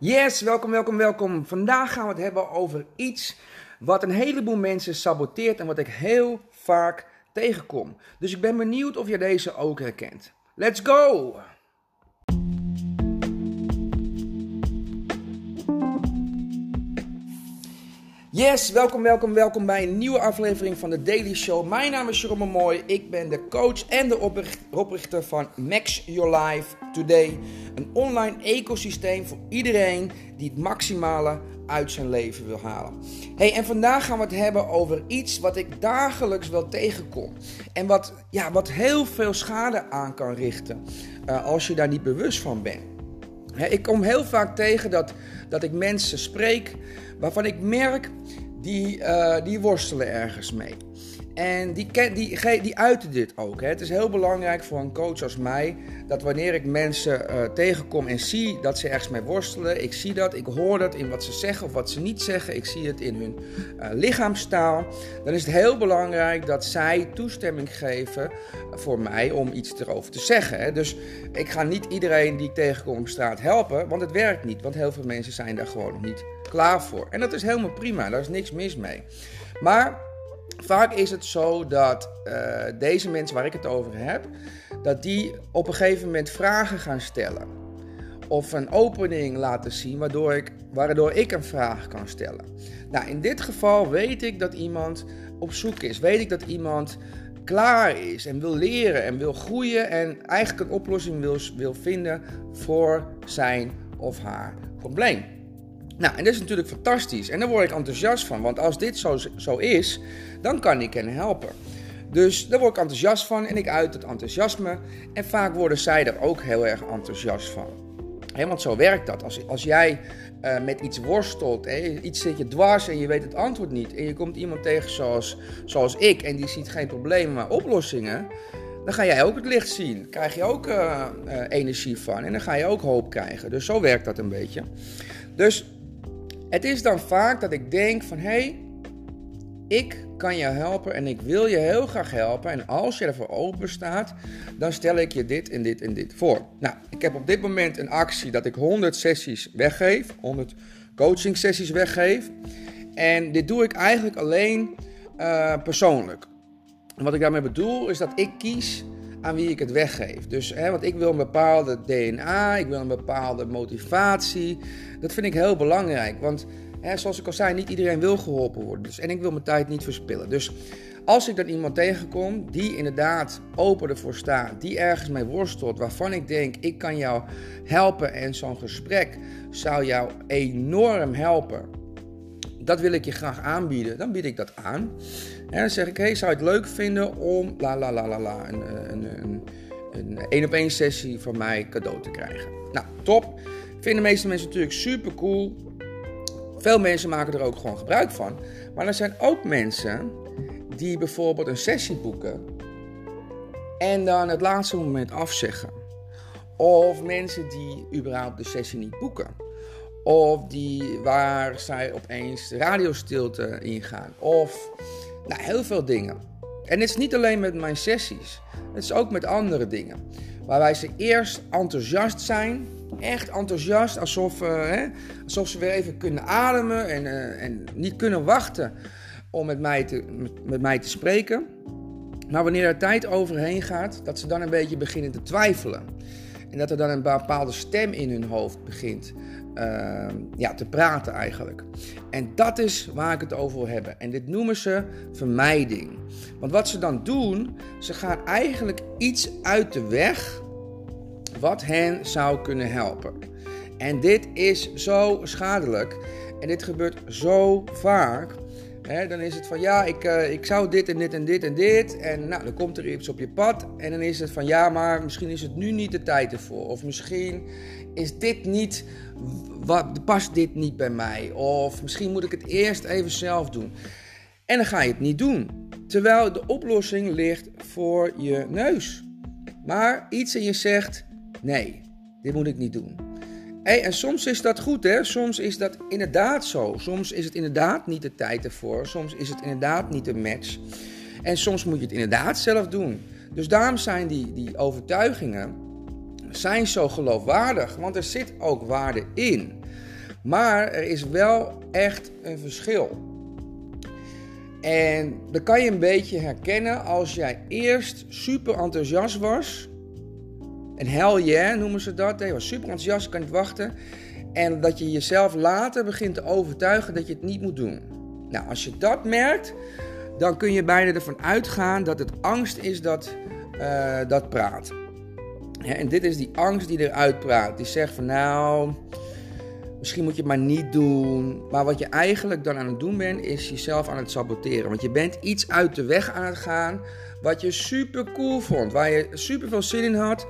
Yes, welkom, welkom, welkom. Vandaag gaan we het hebben over iets wat een heleboel mensen saboteert en wat ik heel vaak tegenkom. Dus ik ben benieuwd of je deze ook herkent. Let's go! Yes, welkom, welkom, welkom bij een nieuwe aflevering van de Daily Show. Mijn naam is Jerome Mooi. Ik ben de coach en de oprichter van Max Your Life Today. Een online ecosysteem voor iedereen die het maximale uit zijn leven wil halen. Hey, en vandaag gaan we het hebben over iets wat ik dagelijks wel tegenkom. En wat, ja, wat heel veel schade aan kan richten uh, als je daar niet bewust van bent. Ik kom heel vaak tegen dat, dat ik mensen spreek waarvan ik merk, die, uh, die worstelen ergens mee. En die, die, die uiten dit ook. Hè. Het is heel belangrijk voor een coach als mij dat wanneer ik mensen uh, tegenkom en zie dat ze ergens mee worstelen, ik zie dat, ik hoor dat in wat ze zeggen of wat ze niet zeggen, ik zie het in hun uh, lichaamstaal, dan is het heel belangrijk dat zij toestemming geven voor mij om iets erover te zeggen. Hè. Dus ik ga niet iedereen die ik tegenkom op straat helpen, want het werkt niet, want heel veel mensen zijn daar gewoon nog niet klaar voor. En dat is helemaal prima, daar is niks mis mee. Maar vaak is het zo dat uh, deze mensen waar ik het over heb, dat die op een gegeven moment vragen gaan stellen. Of een opening laten zien waardoor ik, waardoor ik een vraag kan stellen. Nou, in dit geval weet ik dat iemand op zoek is. Weet ik dat iemand klaar is en wil leren en wil groeien en eigenlijk een oplossing wil, wil vinden voor zijn of haar probleem. Nou, en dat is natuurlijk fantastisch. En daar word ik enthousiast van. Want als dit zo, zo is, dan kan ik hen helpen. Dus daar word ik enthousiast van en ik uit het enthousiasme. En vaak worden zij er ook heel erg enthousiast van. Want zo werkt dat. Als, als jij uh, met iets worstelt, iets zit je dwars en je weet het antwoord niet. En je komt iemand tegen zoals, zoals ik en die ziet geen problemen, maar oplossingen. Dan ga jij ook het licht zien. Krijg je ook uh, energie van. En dan ga je ook hoop krijgen. Dus zo werkt dat een beetje. Dus het is dan vaak dat ik denk van hé, hey, ik kan je helpen en ik wil je heel graag helpen. En als je ervoor open staat, dan stel ik je dit en dit en dit voor. Nou, ik heb op dit moment een actie dat ik 100 sessies weggeef, 100 coaching sessies weggeef. En dit doe ik eigenlijk alleen uh, persoonlijk. En wat ik daarmee bedoel is dat ik kies aan wie ik het weggeef. Dus, hè, want ik wil een bepaalde DNA, ik wil een bepaalde motivatie. Dat vind ik heel belangrijk, want hè, zoals ik al zei, niet iedereen wil geholpen worden. Dus, en ik wil mijn tijd niet verspillen. Dus als ik dan iemand tegenkom die inderdaad open ervoor staat, die ergens mee worstelt, waarvan ik denk, ik kan jou helpen en zo'n gesprek zou jou enorm helpen. Dat wil ik je graag aanbieden, dan bied ik dat aan. En dan zeg ik, hey, zou je het leuk vinden om la la la la la een, een, een, een één op één sessie van mij cadeau te krijgen. Nou, top. Vinden de meeste mensen natuurlijk super cool. Veel mensen maken er ook gewoon gebruik van. Maar er zijn ook mensen die bijvoorbeeld een sessie boeken en dan het laatste moment afzeggen. Of mensen die überhaupt de sessie niet boeken. Of die waar zij opeens radiostilte ingaan. Of nou, heel veel dingen. En het is niet alleen met mijn sessies. Het is ook met andere dingen. Waarbij ze eerst enthousiast zijn. Echt enthousiast. Alsof, uh, hè, alsof ze weer even kunnen ademen. En, uh, en niet kunnen wachten om met mij, te, met, met mij te spreken. Maar wanneer er tijd overheen gaat, dat ze dan een beetje beginnen te twijfelen. En dat er dan een bepaalde stem in hun hoofd begint uh, ja, te praten eigenlijk. En dat is waar ik het over wil hebben. En dit noemen ze vermijding. Want wat ze dan doen, ze gaan eigenlijk iets uit de weg wat hen zou kunnen helpen. En dit is zo schadelijk. En dit gebeurt zo vaak. Dan is het van ja, ik, uh, ik zou dit en dit en dit en dit. En nou, dan komt er iets op je pad. En dan is het van ja, maar misschien is het nu niet de tijd ervoor. Of misschien is dit niet, wat, past dit niet bij mij? Of misschien moet ik het eerst even zelf doen. En dan ga je het niet doen. Terwijl de oplossing ligt voor je neus. Maar iets in je zegt, nee, dit moet ik niet doen. En soms is dat goed, hè? Soms is dat inderdaad zo. Soms is het inderdaad niet de tijd ervoor. Soms is het inderdaad niet de match. En soms moet je het inderdaad zelf doen. Dus daarom zijn die, die overtuigingen zijn zo geloofwaardig, want er zit ook waarde in. Maar er is wel echt een verschil. En dat kan je een beetje herkennen als jij eerst super enthousiast was. En hell yeah noemen ze dat. Je was super enthousiast, kan niet wachten. En dat je jezelf later begint te overtuigen dat je het niet moet doen. Nou, als je dat merkt, dan kun je bijna ervan uitgaan dat het angst is dat, uh, dat praat. en dit is die angst die eruit praat. Die zegt van nou, misschien moet je het maar niet doen. Maar wat je eigenlijk dan aan het doen bent, is jezelf aan het saboteren. Want je bent iets uit de weg aan het gaan wat je super cool vond. Waar je super veel zin in had.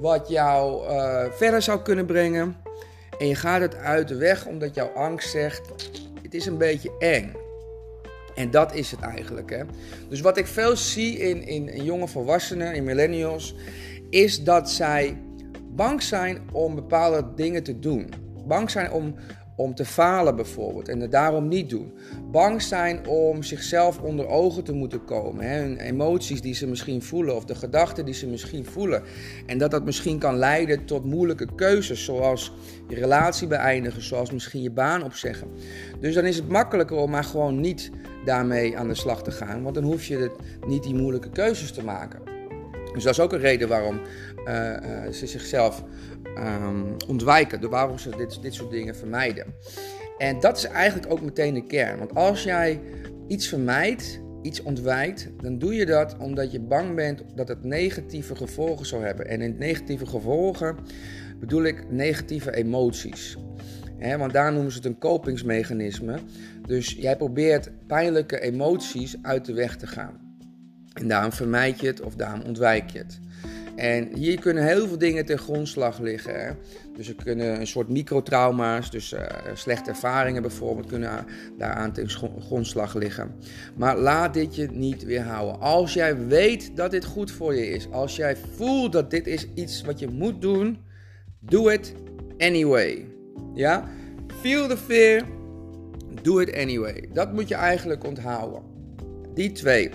Wat jou uh, verder zou kunnen brengen. En je gaat het uit de weg omdat jouw angst zegt: het is een beetje eng. En dat is het eigenlijk. Hè? Dus wat ik veel zie in, in, in jonge volwassenen, in millennials, is dat zij bang zijn om bepaalde dingen te doen. Bang zijn om, om te falen bijvoorbeeld en het daarom niet doen. Bang zijn om zichzelf onder ogen te moeten komen. Hè? Hun emoties die ze misschien voelen of de gedachten die ze misschien voelen. En dat dat misschien kan leiden tot moeilijke keuzes, zoals je relatie beëindigen, zoals misschien je baan opzeggen. Dus dan is het makkelijker om maar gewoon niet daarmee aan de slag te gaan, want dan hoef je niet die moeilijke keuzes te maken. Dus dat is ook een reden waarom uh, uh, ze zichzelf um, ontwijken. Door waarom ze dit, dit soort dingen vermijden. En dat is eigenlijk ook meteen de kern. Want als jij iets vermijdt, iets ontwijkt, dan doe je dat omdat je bang bent dat het negatieve gevolgen zou hebben. En in negatieve gevolgen bedoel ik negatieve emoties. want daar noemen ze het een kopingsmechanisme. Dus jij probeert pijnlijke emoties uit de weg te gaan. En daarom vermijd je het of daarom ontwijk je het. En hier kunnen heel veel dingen ten grondslag liggen. Hè? Dus er kunnen een soort microtrauma's, dus uh, slechte ervaringen bijvoorbeeld, kunnen daaraan ten grondslag liggen. Maar laat dit je niet weerhouden. Als jij weet dat dit goed voor je is, als jij voelt dat dit is iets wat je moet doen, do it anyway. Ja? Feel the fear, do it anyway. Dat moet je eigenlijk onthouden. Die twee.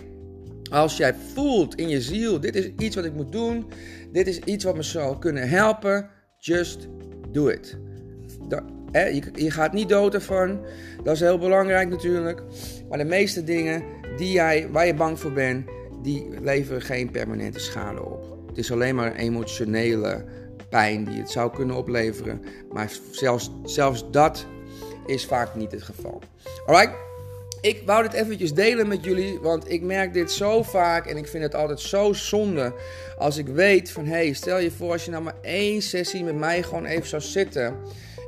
Als jij voelt in je ziel, dit is iets wat ik moet doen, dit is iets wat me zou kunnen helpen, just do it. je, gaat niet dood ervan, dat is heel belangrijk natuurlijk. Maar de meeste dingen die jij, waar je bang voor bent, die leveren geen permanente schade op. Het is alleen maar emotionele pijn die het zou kunnen opleveren. Maar zelfs, zelfs dat is vaak niet het geval. Alright? Ik wou dit eventjes delen met jullie, want ik merk dit zo vaak en ik vind het altijd zo zonde als ik weet van, hey, stel je voor als je nou maar één sessie met mij gewoon even zou zitten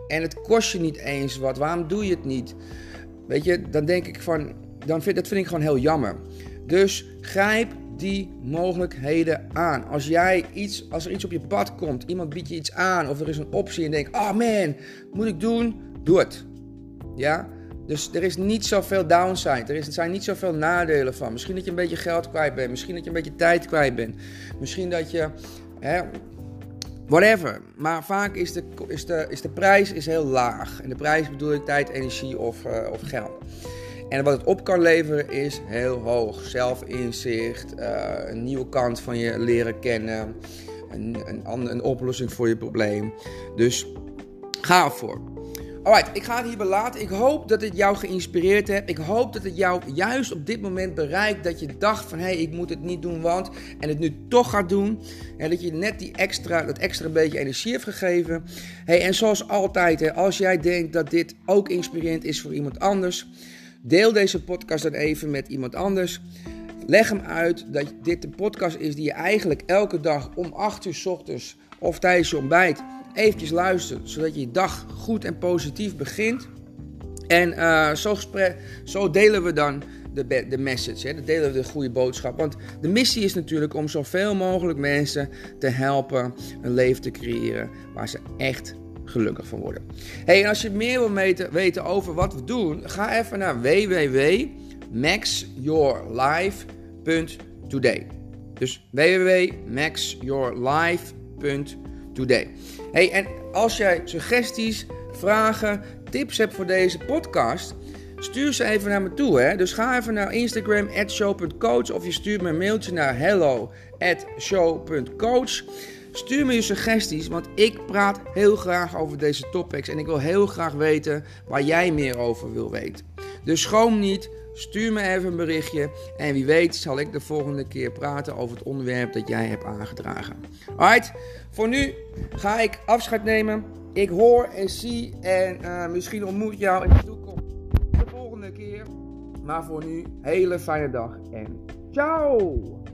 en het kost je niet eens wat, waarom doe je het niet? Weet je, dan denk ik van, dan vind, dat vind ik gewoon heel jammer. Dus grijp die mogelijkheden aan. Als jij iets, als er iets op je pad komt, iemand biedt je iets aan of er is een optie en je denkt, oh man, moet ik doen? Doe het. Ja? Dus er is niet zoveel downside. Er, zijn niet zoveel nadelen van. Misschien dat je een beetje geld kwijt bent. Misschien dat je een beetje tijd kwijt bent. Misschien dat je. Hè, whatever. Maar vaak is de, is, de, is de prijs is heel laag. En de prijs bedoel ik tijd, energie of, uh, of geld. En wat het op kan leveren is heel hoog. Zelfinzicht, uh, een nieuwe kant van je leren kennen, een, een, een oplossing voor je probleem. Dus ga ervoor. Alright, ik ga het hierbij laten. Ik hoop dat het jou geïnspireerd heeft. Ik hoop dat het jou juist op dit moment bereikt dat je dacht van hé, hey, ik moet het niet doen, want en het nu toch gaat doen. En dat je net die extra, dat extra beetje energie heeft gegeven. Hey, en zoals altijd, hè, als jij denkt dat dit ook inspirerend is voor iemand anders, deel deze podcast dan even met iemand anders. Leg hem uit dat dit de podcast is die je eigenlijk elke dag om 8 uur s ochtends of tijdens je ontbijt eventjes luisteren, zodat je je dag goed en positief begint. En uh, zo, zo, delen we dan de, de message, hè? Dan delen we de goede boodschap. Want de missie is natuurlijk om zoveel mogelijk mensen te helpen een leven te creëren waar ze echt gelukkig van worden. Hey, en als je meer wil weten over wat we doen, ga even naar www.maxyourlife.today. Dus www.maxyourlife.today. Hey, en als jij suggesties, vragen, tips hebt voor deze podcast, stuur ze even naar me toe. Hè? Dus ga even naar Instagram, show.coach, of je stuurt me een mailtje naar hello show.coach. Stuur me je suggesties, want ik praat heel graag over deze topics en ik wil heel graag weten waar jij meer over wil weten. Dus schroom niet, stuur me even een berichtje en wie weet zal ik de volgende keer praten over het onderwerp dat jij hebt aangedragen. Alright, voor nu ga ik afscheid nemen. Ik hoor en zie en uh, misschien ontmoet jou in de toekomst de volgende keer. Maar voor nu, hele fijne dag en ciao!